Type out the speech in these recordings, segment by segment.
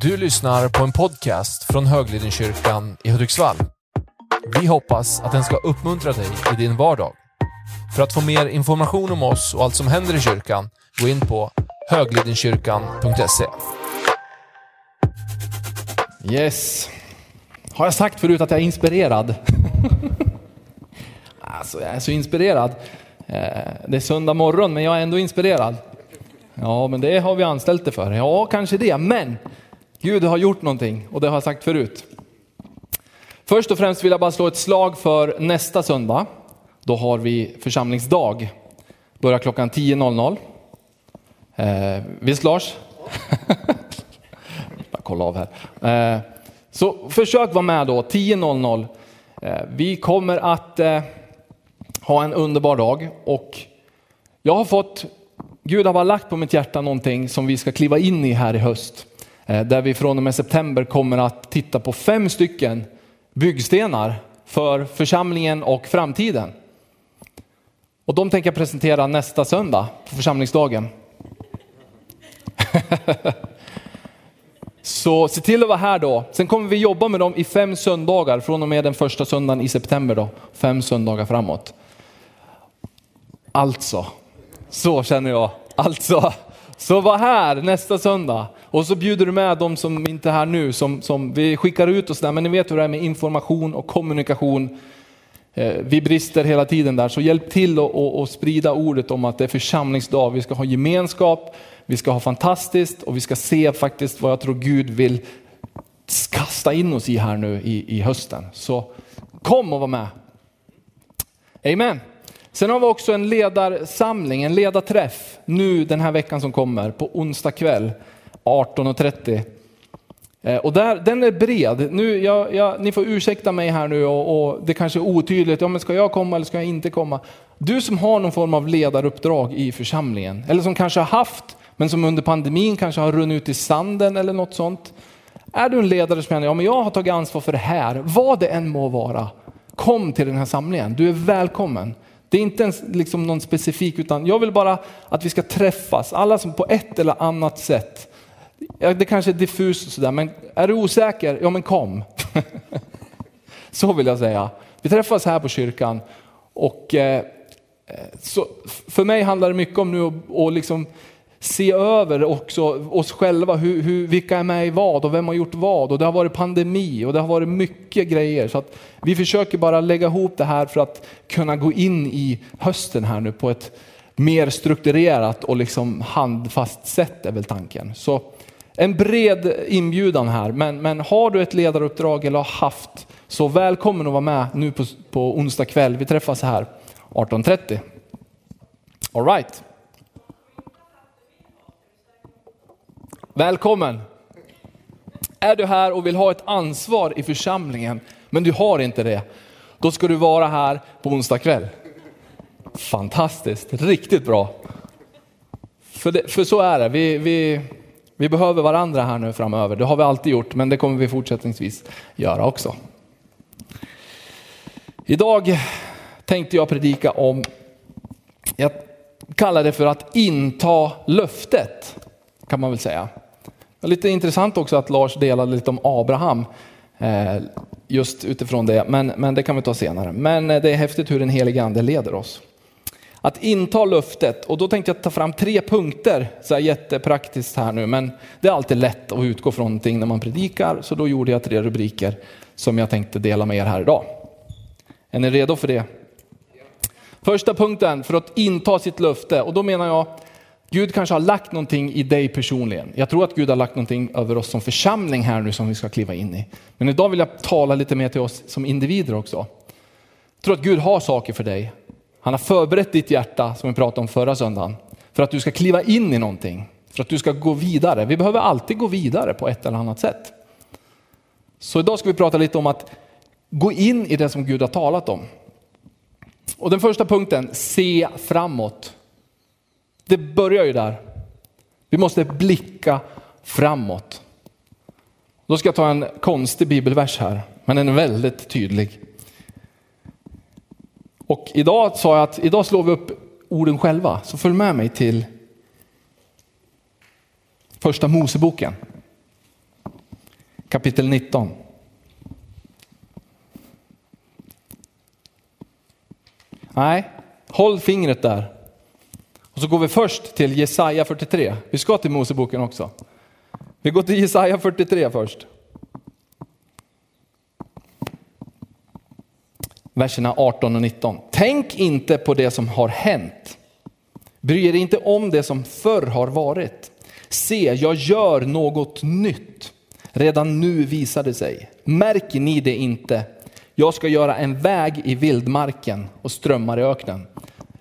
Du lyssnar på en podcast från Höglidenkyrkan i Hudiksvall. Vi hoppas att den ska uppmuntra dig i din vardag. För att få mer information om oss och allt som händer i kyrkan, gå in på höglidenkyrkan.se. Yes. Har jag sagt förut att jag är inspirerad? alltså, jag är så inspirerad. Eh, det är söndag morgon, men jag är ändå inspirerad. Ja, men det har vi anställt det för. Ja, kanske det, men Gud har gjort någonting och det har jag sagt förut. Först och främst vill jag bara slå ett slag för nästa söndag. Då har vi församlingsdag. Börjar klockan 10.00. Eh, visst Lars? Jag kollar av här. Eh, så försök vara med då, 10.00. Eh, vi kommer att eh, ha en underbar dag och jag har fått, Gud har bara lagt på mitt hjärta någonting som vi ska kliva in i här i höst. Eh, där vi från och med september kommer att titta på fem stycken byggstenar för församlingen och framtiden. Och de tänker jag presentera nästa söndag på församlingsdagen. Så se till att vara här då. Sen kommer vi jobba med dem i fem söndagar från och med den första söndagen i september då. Fem söndagar framåt. Alltså, så känner jag. Alltså, så var här nästa söndag. Och så bjuder du med de som inte är här nu, som, som vi skickar ut och sådär. Men ni vet hur det är med information och kommunikation. Eh, vi brister hela tiden där, så hjälp till att och, och sprida ordet om att det är församlingsdag. Vi ska ha gemenskap, vi ska ha fantastiskt och vi ska se faktiskt vad jag tror Gud vill kasta in oss i här nu i, i hösten. Så kom och var med. Amen. Sen har vi också en ledarsamling, en ledarträff nu den här veckan som kommer på onsdag kväll 18.30. Eh, och där, den är bred. Nu, jag, jag, ni får ursäkta mig här nu och, och det kanske är otydligt. Ja, men ska jag komma eller ska jag inte komma? Du som har någon form av ledaruppdrag i församlingen eller som kanske har haft men som under pandemin kanske har runnit ut i sanden eller något sånt. Är du en ledare som känner ja, men jag har tagit ansvar för det här, vad det än må vara. Kom till den här samlingen, du är välkommen. Det är inte ens liksom någon specifik utan jag vill bara att vi ska träffas, alla som på ett eller annat sätt det kanske är diffust och sådär, men är du osäker? Ja, men kom. så vill jag säga. Vi träffas här på kyrkan och eh, så för mig handlar det mycket om nu att att liksom se över också oss själva, hur, hur, vilka är med i vad och vem har gjort vad och det har varit pandemi och det har varit mycket grejer så att vi försöker bara lägga ihop det här för att kunna gå in i hösten här nu på ett mer strukturerat och liksom handfast sätt är väl tanken. Så en bred inbjudan här, men, men har du ett ledaruppdrag eller har haft så välkommen att vara med nu på, på onsdag kväll. Vi träffas här 18.30. All right. Välkommen! Är du här och vill ha ett ansvar i församlingen, men du har inte det, då ska du vara här på onsdag kväll. Fantastiskt, riktigt bra. För, det, för så är det, vi, vi, vi behöver varandra här nu framöver. Det har vi alltid gjort, men det kommer vi fortsättningsvis göra också. Idag tänkte jag predika om, jag kallar det för att inta löftet, kan man väl säga. Lite intressant också att Lars delade lite om Abraham, eh, just utifrån det, men, men det kan vi ta senare. Men eh, det är häftigt hur den helige ande leder oss. Att inta löftet, och då tänkte jag ta fram tre punkter, så här jättepraktiskt här nu, men det är alltid lätt att utgå från någonting när man predikar, så då gjorde jag tre rubriker som jag tänkte dela med er här idag. Är ni redo för det? Första punkten för att inta sitt löfte, och då menar jag Gud kanske har lagt någonting i dig personligen. Jag tror att Gud har lagt någonting över oss som församling här nu som vi ska kliva in i. Men idag vill jag tala lite mer till oss som individer också. Jag tror att Gud har saker för dig. Han har förberett ditt hjärta, som vi pratade om förra söndagen, för att du ska kliva in i någonting. För att du ska gå vidare. Vi behöver alltid gå vidare på ett eller annat sätt. Så idag ska vi prata lite om att gå in i det som Gud har talat om. Och den första punkten, se framåt. Det börjar ju där. Vi måste blicka framåt. Då ska jag ta en konstig bibelvers här, men den är väldigt tydlig. Och idag sa jag att idag slår vi upp orden själva, så följ med mig till första Moseboken. kapitel 19. Nej, håll fingret där. Och så går vi först till Jesaja 43. Vi ska till Moseboken också. Vi går till Jesaja 43 först. Verserna 18 och 19. Tänk inte på det som har hänt. Bry er inte om det som förr har varit. Se, jag gör något nytt. Redan nu visar det sig. Märker ni det inte? Jag ska göra en väg i vildmarken och strömmar i öknen.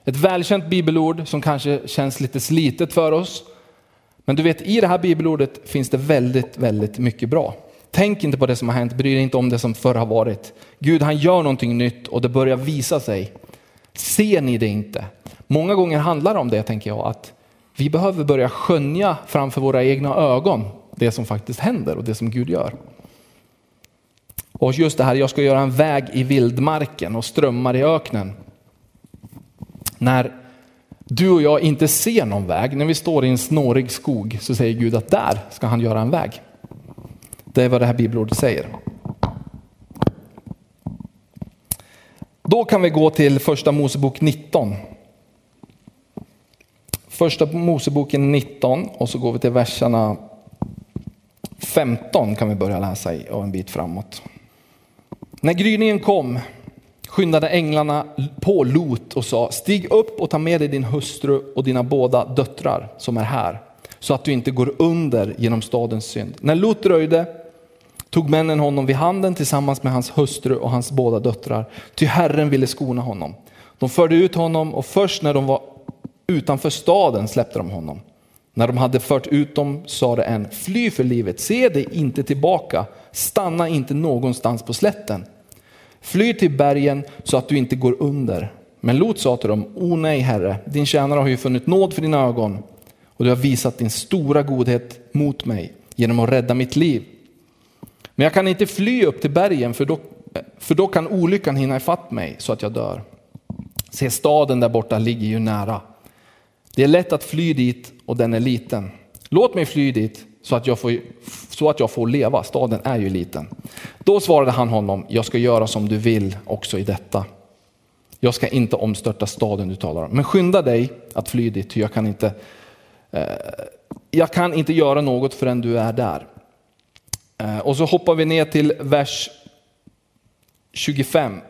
Ett välkänt bibelord som kanske känns lite slitet för oss. Men du vet, i det här bibelordet finns det väldigt, väldigt mycket bra. Tänk inte på det som har hänt, bry dig inte om det som förr har varit. Gud han gör någonting nytt och det börjar visa sig. Ser ni det inte? Många gånger handlar det om det, tänker jag, att vi behöver börja skönja framför våra egna ögon det som faktiskt händer och det som Gud gör. Och just det här, jag ska göra en väg i vildmarken och strömmar i öknen. När du och jag inte ser någon väg, när vi står i en snårig skog, så säger Gud att där ska han göra en väg. Det är vad det här bibelordet säger. Då kan vi gå till första Mosebok 19. Första Moseboken 19 och så går vi till verserna 15 kan vi börja läsa i och en bit framåt. När gryningen kom skyndade änglarna på Lot och sa stig upp och ta med dig din hustru och dina båda döttrar som är här så att du inte går under genom stadens synd. När Lot dröjde tog männen honom vid handen tillsammans med hans hustru och hans båda döttrar, ty Herren ville skona honom. De förde ut honom och först när de var utanför staden släppte de honom. När de hade fört ut dem sade en, fly för livet, se dig inte tillbaka, stanna inte någonstans på slätten. Fly till bergen så att du inte går under. Men Lot sa till dem, o nej herre, din tjänare har ju funnit nåd för dina ögon och du har visat din stora godhet mot mig genom att rädda mitt liv. Men jag kan inte fly upp till bergen för då, för då kan olyckan hinna ifatt mig så att jag dör. Se staden där borta ligger ju nära. Det är lätt att fly dit och den är liten. Låt mig fly dit så att jag får, så att jag får leva, staden är ju liten. Då svarade han honom, jag ska göra som du vill också i detta. Jag ska inte omstörta staden du talar om, men skynda dig att fly dit, jag kan inte, eh, jag kan inte göra något förrän du är där. Eh, och så hoppar vi ner till vers 25.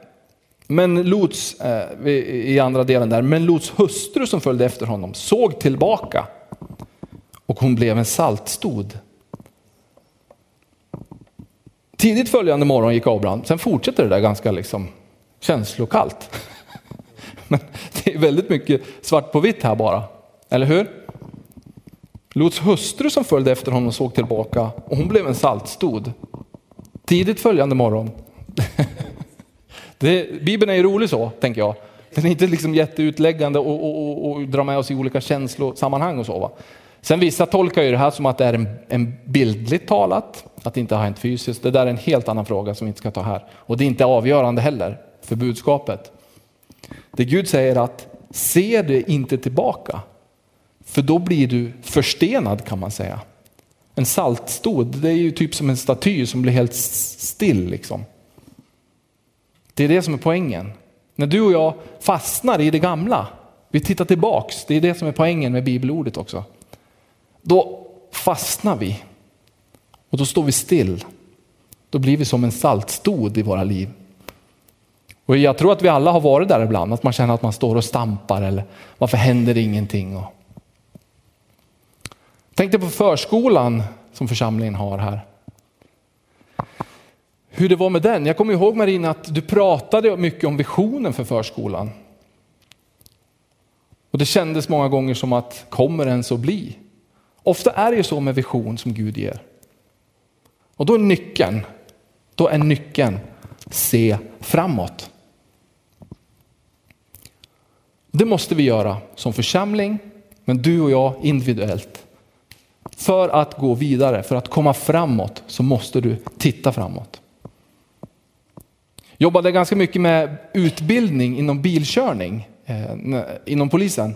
Men Lots, eh, i andra delen där, men Lots hustru som följde efter honom såg tillbaka och hon blev en saltstod. Tidigt följande morgon gick Abraham, sen fortsätter det där ganska liksom känslokallt. Men det är väldigt mycket svart på vitt här bara, eller hur? Lots hustru som följde efter honom såg tillbaka och hon blev en saltstod. Tidigt följande morgon. Det, Bibeln är ju rolig så, tänker jag. Den är inte liksom jätteutläggande och, och, och, och drar med oss i olika känslosammanhang och så. Va? Sen vissa tolkar ju det här som att det är en, en bildligt talat, att det inte har hänt fysiskt. Det där är en helt annan fråga som vi inte ska ta här. Och det är inte avgörande heller för budskapet. Det Gud säger att se det inte tillbaka, för då blir du förstenad kan man säga. En saltstod, det är ju typ som en staty som blir helt still. Liksom. Det är det som är poängen. När du och jag fastnar i det gamla, vi tittar tillbaks, det är det som är poängen med bibelordet också. Då fastnar vi och då står vi still. Då blir vi som en saltstod i våra liv. Och jag tror att vi alla har varit där ibland, att man känner att man står och stampar eller varför händer det ingenting? Och... Tänk dig på förskolan som församlingen har här hur det var med den. Jag kommer ihåg Marina att du pratade mycket om visionen för förskolan. Och det kändes många gånger som att kommer den så bli? Ofta är det ju så med vision som Gud ger. Och då är nyckeln, då är nyckeln se framåt. Det måste vi göra som församling, men du och jag individuellt. För att gå vidare, för att komma framåt så måste du titta framåt. Jobbade ganska mycket med utbildning inom bilkörning eh, inom polisen.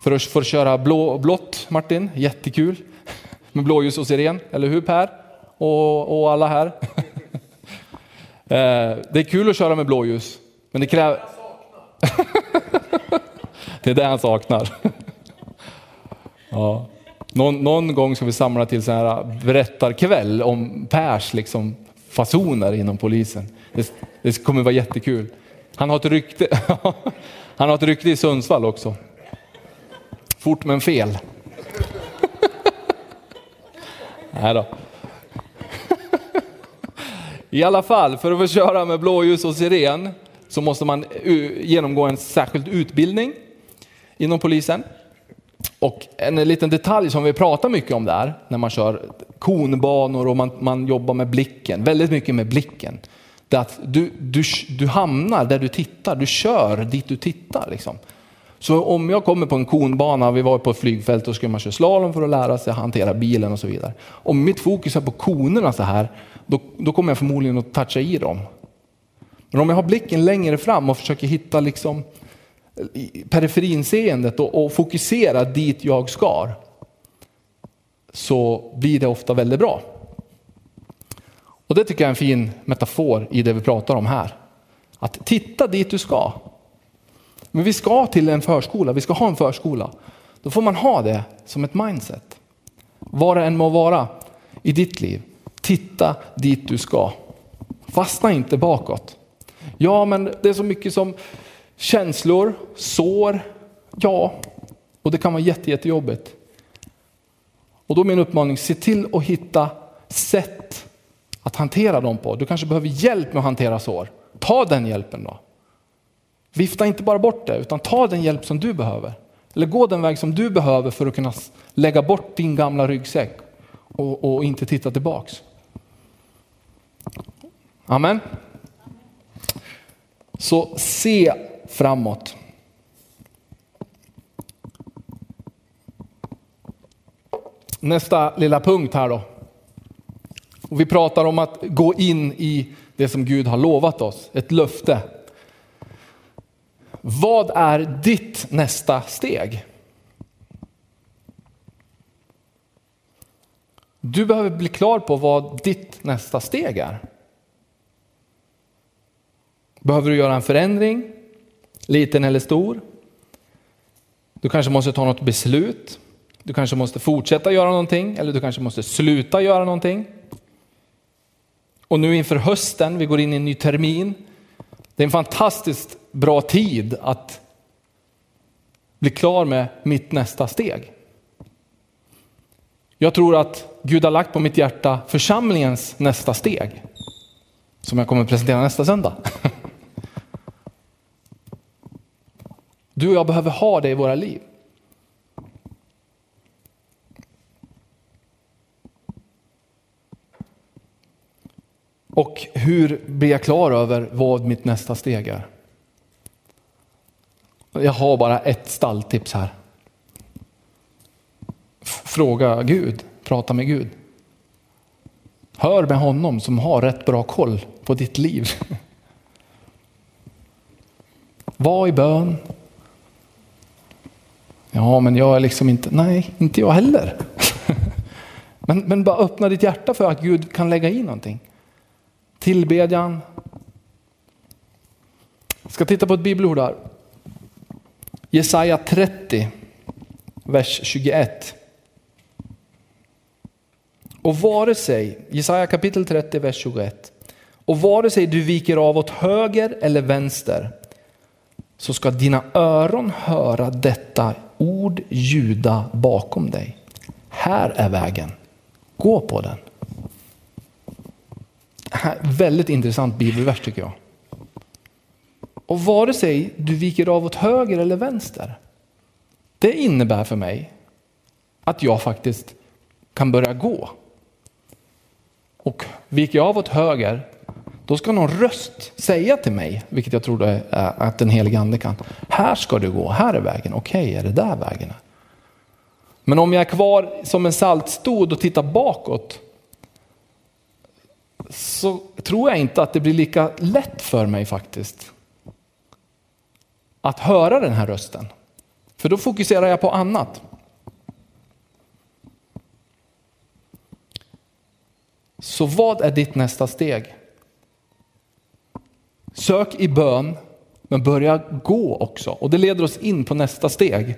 För att få köra blå, blått, Martin, jättekul. Med blåljus och siren, eller hur Per? och, och alla här. Eh, det är kul att köra med blåljus, men det kräver... det är det han saknar. ja. någon, någon, gång ska vi samla till så här berättarkväll om Pers liksom, fasoner inom polisen. Det, det kommer vara jättekul. Han har ett rykte, han har ett rykte i Sundsvall också. Fort men fel. Nej då. I alla fall, för att få köra med blåljus och siren så måste man genomgå en särskild utbildning inom polisen. Och en liten detalj som vi pratar mycket om där, när man kör konbanor och man, man jobbar med blicken, väldigt mycket med blicken. Det är att du, du, du hamnar där du tittar, du kör dit du tittar. Liksom. Så om jag kommer på en konbana, vi var på ett flygfält och skulle man köra slalom för att lära sig hantera bilen och så vidare. Om mitt fokus är på konerna så här, då, då kommer jag förmodligen att toucha i dem. Men om jag har blicken längre fram och försöker hitta liksom eh, periferinseendet och, och fokusera dit jag ska, så blir det ofta väldigt bra. Och det tycker jag är en fin metafor i det vi pratar om här. Att titta dit du ska. Men vi ska till en förskola, vi ska ha en förskola. Då får man ha det som ett mindset. Vad det än må vara i ditt liv. Titta dit du ska. Fastna inte bakåt. Ja, men det är så mycket som känslor, sår. Ja, och det kan vara jätte, jättejobbigt. Och då är min uppmaning, se till att hitta sätt att hantera dem på. Du kanske behöver hjälp med att hantera sår. Ta den hjälpen då. Vifta inte bara bort det, utan ta den hjälp som du behöver. Eller gå den väg som du behöver för att kunna lägga bort din gamla ryggsäck och, och inte titta tillbaks. Amen. Så se framåt. Nästa lilla punkt här då. Och vi pratar om att gå in i det som Gud har lovat oss, ett löfte. Vad är ditt nästa steg? Du behöver bli klar på vad ditt nästa steg är. Behöver du göra en förändring, liten eller stor? Du kanske måste ta något beslut. Du kanske måste fortsätta göra någonting eller du kanske måste sluta göra någonting. Och nu inför hösten, vi går in i en ny termin. Det är en fantastiskt bra tid att bli klar med mitt nästa steg. Jag tror att Gud har lagt på mitt hjärta församlingens nästa steg. Som jag kommer att presentera nästa söndag. Du och jag behöver ha det i våra liv. Och hur blir jag klar över vad mitt nästa steg är? Jag har bara ett stalltips här. Fråga Gud, prata med Gud. Hör med honom som har rätt bra koll på ditt liv. Var i bön. Ja, men jag är liksom inte, nej, inte jag heller. men, men bara öppna ditt hjärta för att Gud kan lägga i någonting. Tillbedjan. Jag ska titta på ett bibelord här. Jesaja 30, vers 21. Och vare sig, Jesaja kapitel 30, vers 21. Och vare sig du viker av åt höger eller vänster så ska dina öron höra detta ord ljuda bakom dig. Här är vägen. Gå på den. Väldigt intressant bibelvers tycker jag. Och vare sig du viker av åt höger eller vänster. Det innebär för mig att jag faktiskt kan börja gå. Och viker jag av åt höger, då ska någon röst säga till mig, vilket jag tror är att den helige ande kan. Här ska du gå, här är vägen, okej okay, är det där vägen. Men om jag är kvar som en saltstod och tittar bakåt så tror jag inte att det blir lika lätt för mig faktiskt att höra den här rösten. För då fokuserar jag på annat. Så vad är ditt nästa steg? Sök i bön, men börja gå också. Och det leder oss in på nästa steg.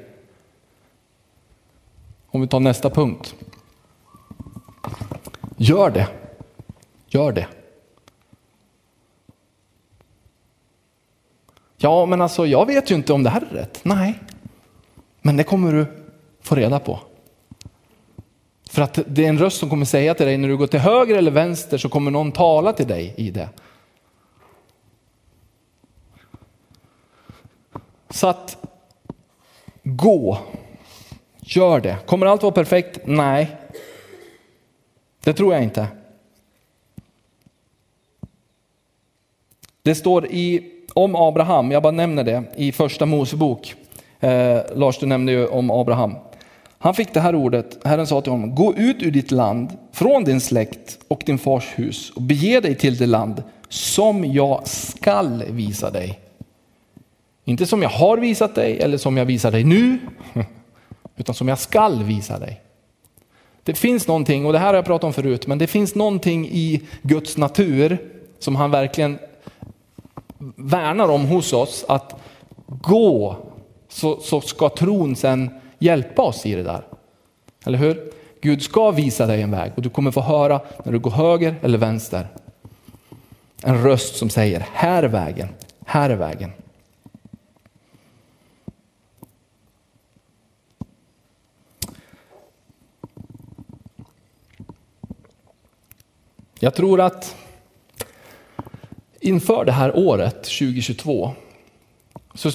Om vi tar nästa punkt. Gör det. Gör det. Ja, men alltså jag vet ju inte om det här är rätt. Nej, men det kommer du få reda på. För att det är en röst som kommer säga till dig när du går till höger eller vänster så kommer någon tala till dig i det. Så att gå, gör det. Kommer allt vara perfekt? Nej, det tror jag inte. Det står i, om Abraham, jag bara nämner det, i första Mosebok. Eh, Lars, du nämnde ju om Abraham. Han fick det här ordet, Herren sa till honom, gå ut ur ditt land, från din släkt och din fars hus och bege dig till det land som jag skall visa dig. Inte som jag har visat dig eller som jag visar dig nu, utan som jag skall visa dig. Det finns någonting, och det här har jag pratat om förut, men det finns någonting i Guds natur som han verkligen värnar om hos oss. Att gå så, så ska tron sen hjälpa oss i det där. Eller hur? Gud ska visa dig en väg och du kommer få höra när du går höger eller vänster. En röst som säger, här är vägen, här är vägen. Jag tror att inför det här året 2022 så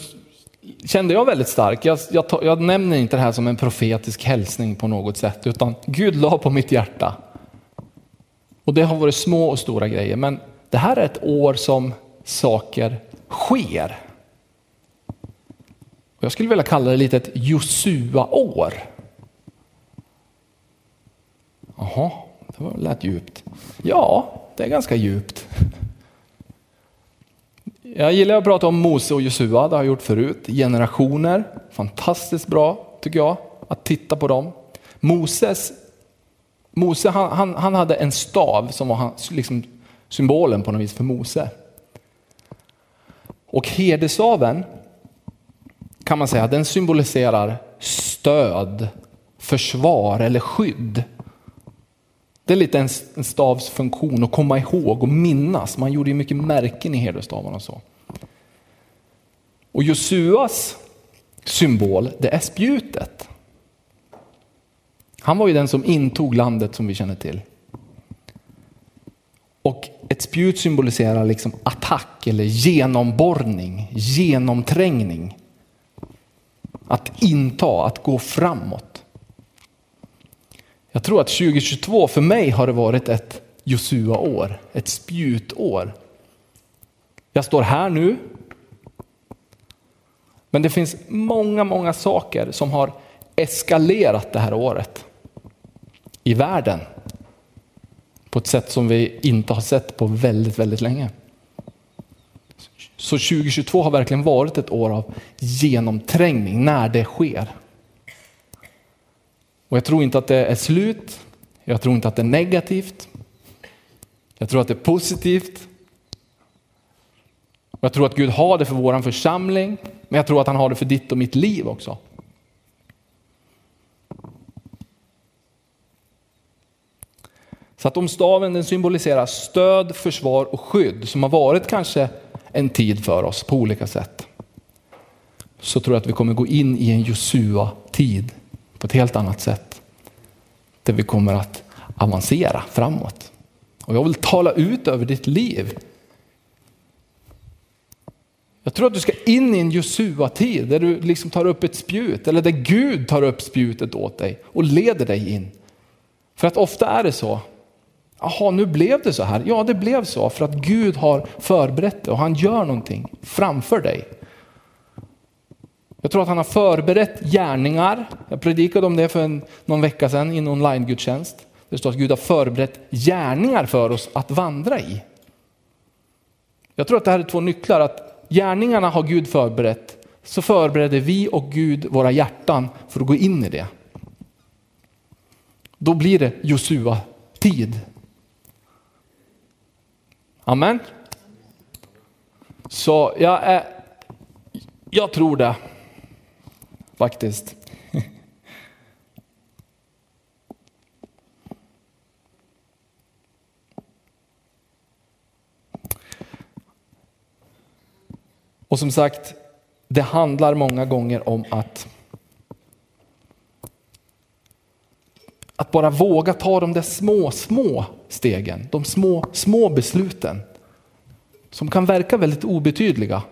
kände jag väldigt starkt, jag, jag, jag, nämner inte det här som en profetisk hälsning på något sätt, utan Gud la på mitt hjärta. Och det har varit små och stora grejer, men det här är ett år som saker sker. Och jag skulle vilja kalla det lite ett Josua-år. Jaha, det lät djupt. Ja, det är ganska djupt. Jag gillar att prata om Mose och Josua, det har jag gjort förut. Generationer, fantastiskt bra tycker jag att titta på dem. Moses, Mose han, han, han hade en stav som var liksom symbolen på något vis för Mose. Och herdestaven kan man säga, den symboliserar stöd, försvar eller skydd. Det är lite en, en stavs funktion att komma ihåg och minnas. Man gjorde ju mycket märken i herdestavarna och så. Och Josuas symbol, det är spjutet. Han var ju den som intog landet som vi känner till. Och ett spjut symboliserar liksom attack eller genomborrning, genomträngning. Att inta, att gå framåt. Jag tror att 2022 för mig har det varit ett Josua-år, ett spjutår. Jag står här nu. Men det finns många, många saker som har eskalerat det här året i världen på ett sätt som vi inte har sett på väldigt, väldigt länge. Så 2022 har verkligen varit ett år av genomträngning när det sker. Och jag tror inte att det är slut. Jag tror inte att det är negativt. Jag tror att det är positivt. Och jag tror att Gud har det för vår församling, men jag tror att han har det för ditt och mitt liv också. Så att om staven den symboliserar stöd, försvar och skydd som har varit kanske en tid för oss på olika sätt. Så tror jag att vi kommer gå in i en Josua-tid på ett helt annat sätt. Där vi kommer att avancera framåt. Och jag vill tala ut över ditt liv. Jag tror att du ska in i en Josua-tid där du liksom tar upp ett spjut eller där Gud tar upp spjutet åt dig och leder dig in. För att ofta är det så. Jaha, nu blev det så här. Ja, det blev så för att Gud har förberett det och han gör någonting framför dig. Jag tror att han har förberett gärningar. Jag predikade om det för en, någon vecka sedan i en online-gudstjänst. Det står att Gud har förberett gärningar för oss att vandra i. Jag tror att det här är två nycklar. Att gärningarna har Gud förberett, så förbereder vi och Gud våra hjärtan för att gå in i det. Då blir det Josua tid. Amen. Så jag, är, jag tror det. Faktiskt. Och som sagt, det handlar många gånger om att att bara våga ta de där små, små stegen, de små, små besluten som kan verka väldigt obetydliga.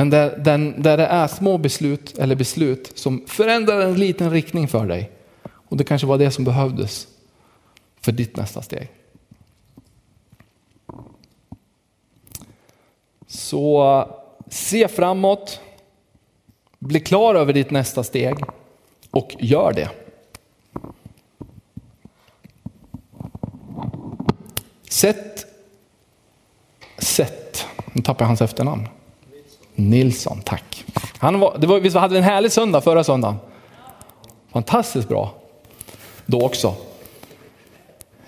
Men där, den, där det är små beslut eller beslut som förändrar en liten riktning för dig. Och det kanske var det som behövdes för ditt nästa steg. Så se framåt, bli klar över ditt nästa steg och gör det. Sätt, sätt, nu tappar jag hans efternamn. Nilsson, tack. Han var, det var, vi hade en härlig söndag förra söndagen. Fantastiskt bra då också.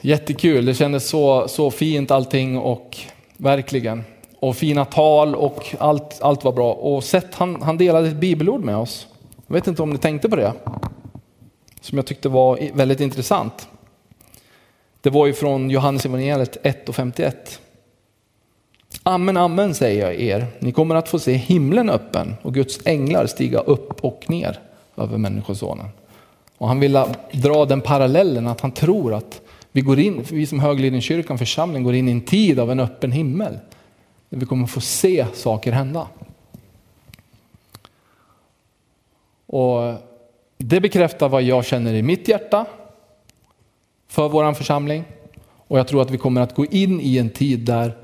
Jättekul, det kändes så, så fint allting och verkligen. Och fina tal och allt, allt var bra. Och sett, han, han delade ett bibelord med oss. Jag vet inte om ni tänkte på det? Som jag tyckte var väldigt intressant. Det var ju från Johannes evangeliet 1 och 51. Amen, amen säger jag er. Ni kommer att få se himlen öppen och Guds änglar stiga upp och ner över Människosonen. Och han vill dra den parallellen att han tror att vi, går in, vi som Höglidenkyrkan församling går in i en tid av en öppen himmel. Där vi kommer få se saker hända. Och det bekräftar vad jag känner i mitt hjärta för vår församling. Och jag tror att vi kommer att gå in i en tid där,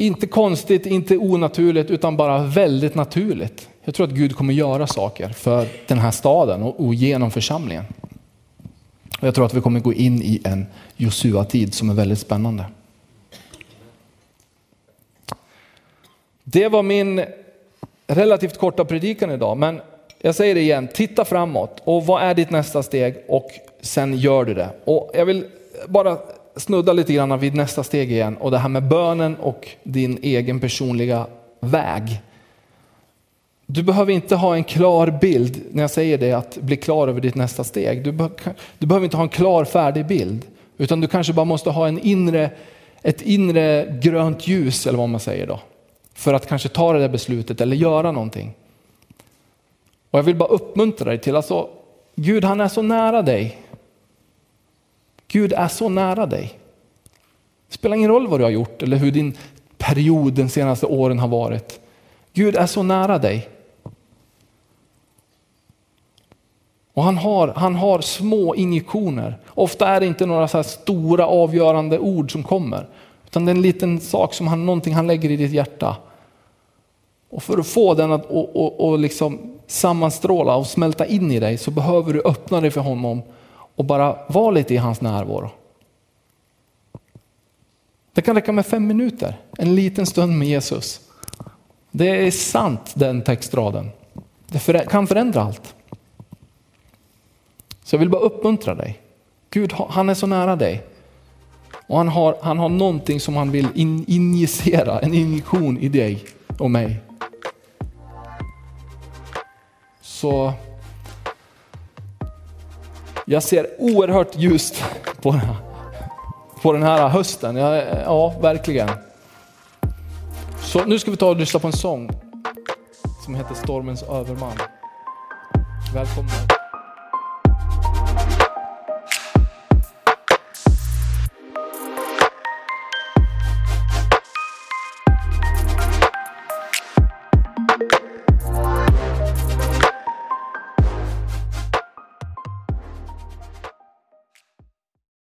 inte konstigt, inte onaturligt, utan bara väldigt naturligt. Jag tror att Gud kommer göra saker för den här staden och, genom församlingen. Och jag tror att vi kommer gå in i en Josua-tid som är väldigt spännande. Det var min relativt korta predikan idag, men jag säger det igen, titta framåt och vad är ditt nästa steg och sen gör du det. Och jag vill bara snudda lite grann vid nästa steg igen och det här med bönen och din egen personliga väg. Du behöver inte ha en klar bild när jag säger det, att bli klar över ditt nästa steg. Du, be du behöver inte ha en klar färdig bild, utan du kanske bara måste ha en inre, ett inre grönt ljus eller vad man säger då. För att kanske ta det där beslutet eller göra någonting. Och jag vill bara uppmuntra dig till, alltså Gud han är så nära dig. Gud är så nära dig. Det spelar ingen roll vad du har gjort eller hur din period de senaste åren har varit. Gud är så nära dig. Och han har, han har små injektioner. Ofta är det inte några så stora avgörande ord som kommer. Utan det är en liten sak som han, någonting han lägger i ditt hjärta. Och för att få den att och, och, och liksom sammanstråla och smälta in i dig så behöver du öppna dig för honom och bara vara lite i hans närvaro. Det kan räcka med fem minuter, en liten stund med Jesus. Det är sant den textraden. Det kan förändra allt. Så jag vill bara uppmuntra dig. Gud, han är så nära dig. Och han har, han har någonting som han vill in, injicera, en injektion i dig och mig. Så jag ser oerhört ljust på den här, på den här hösten. Ja, ja, verkligen. Så nu ska vi ta och lyssna på en sång som heter Stormens överman. Välkomna.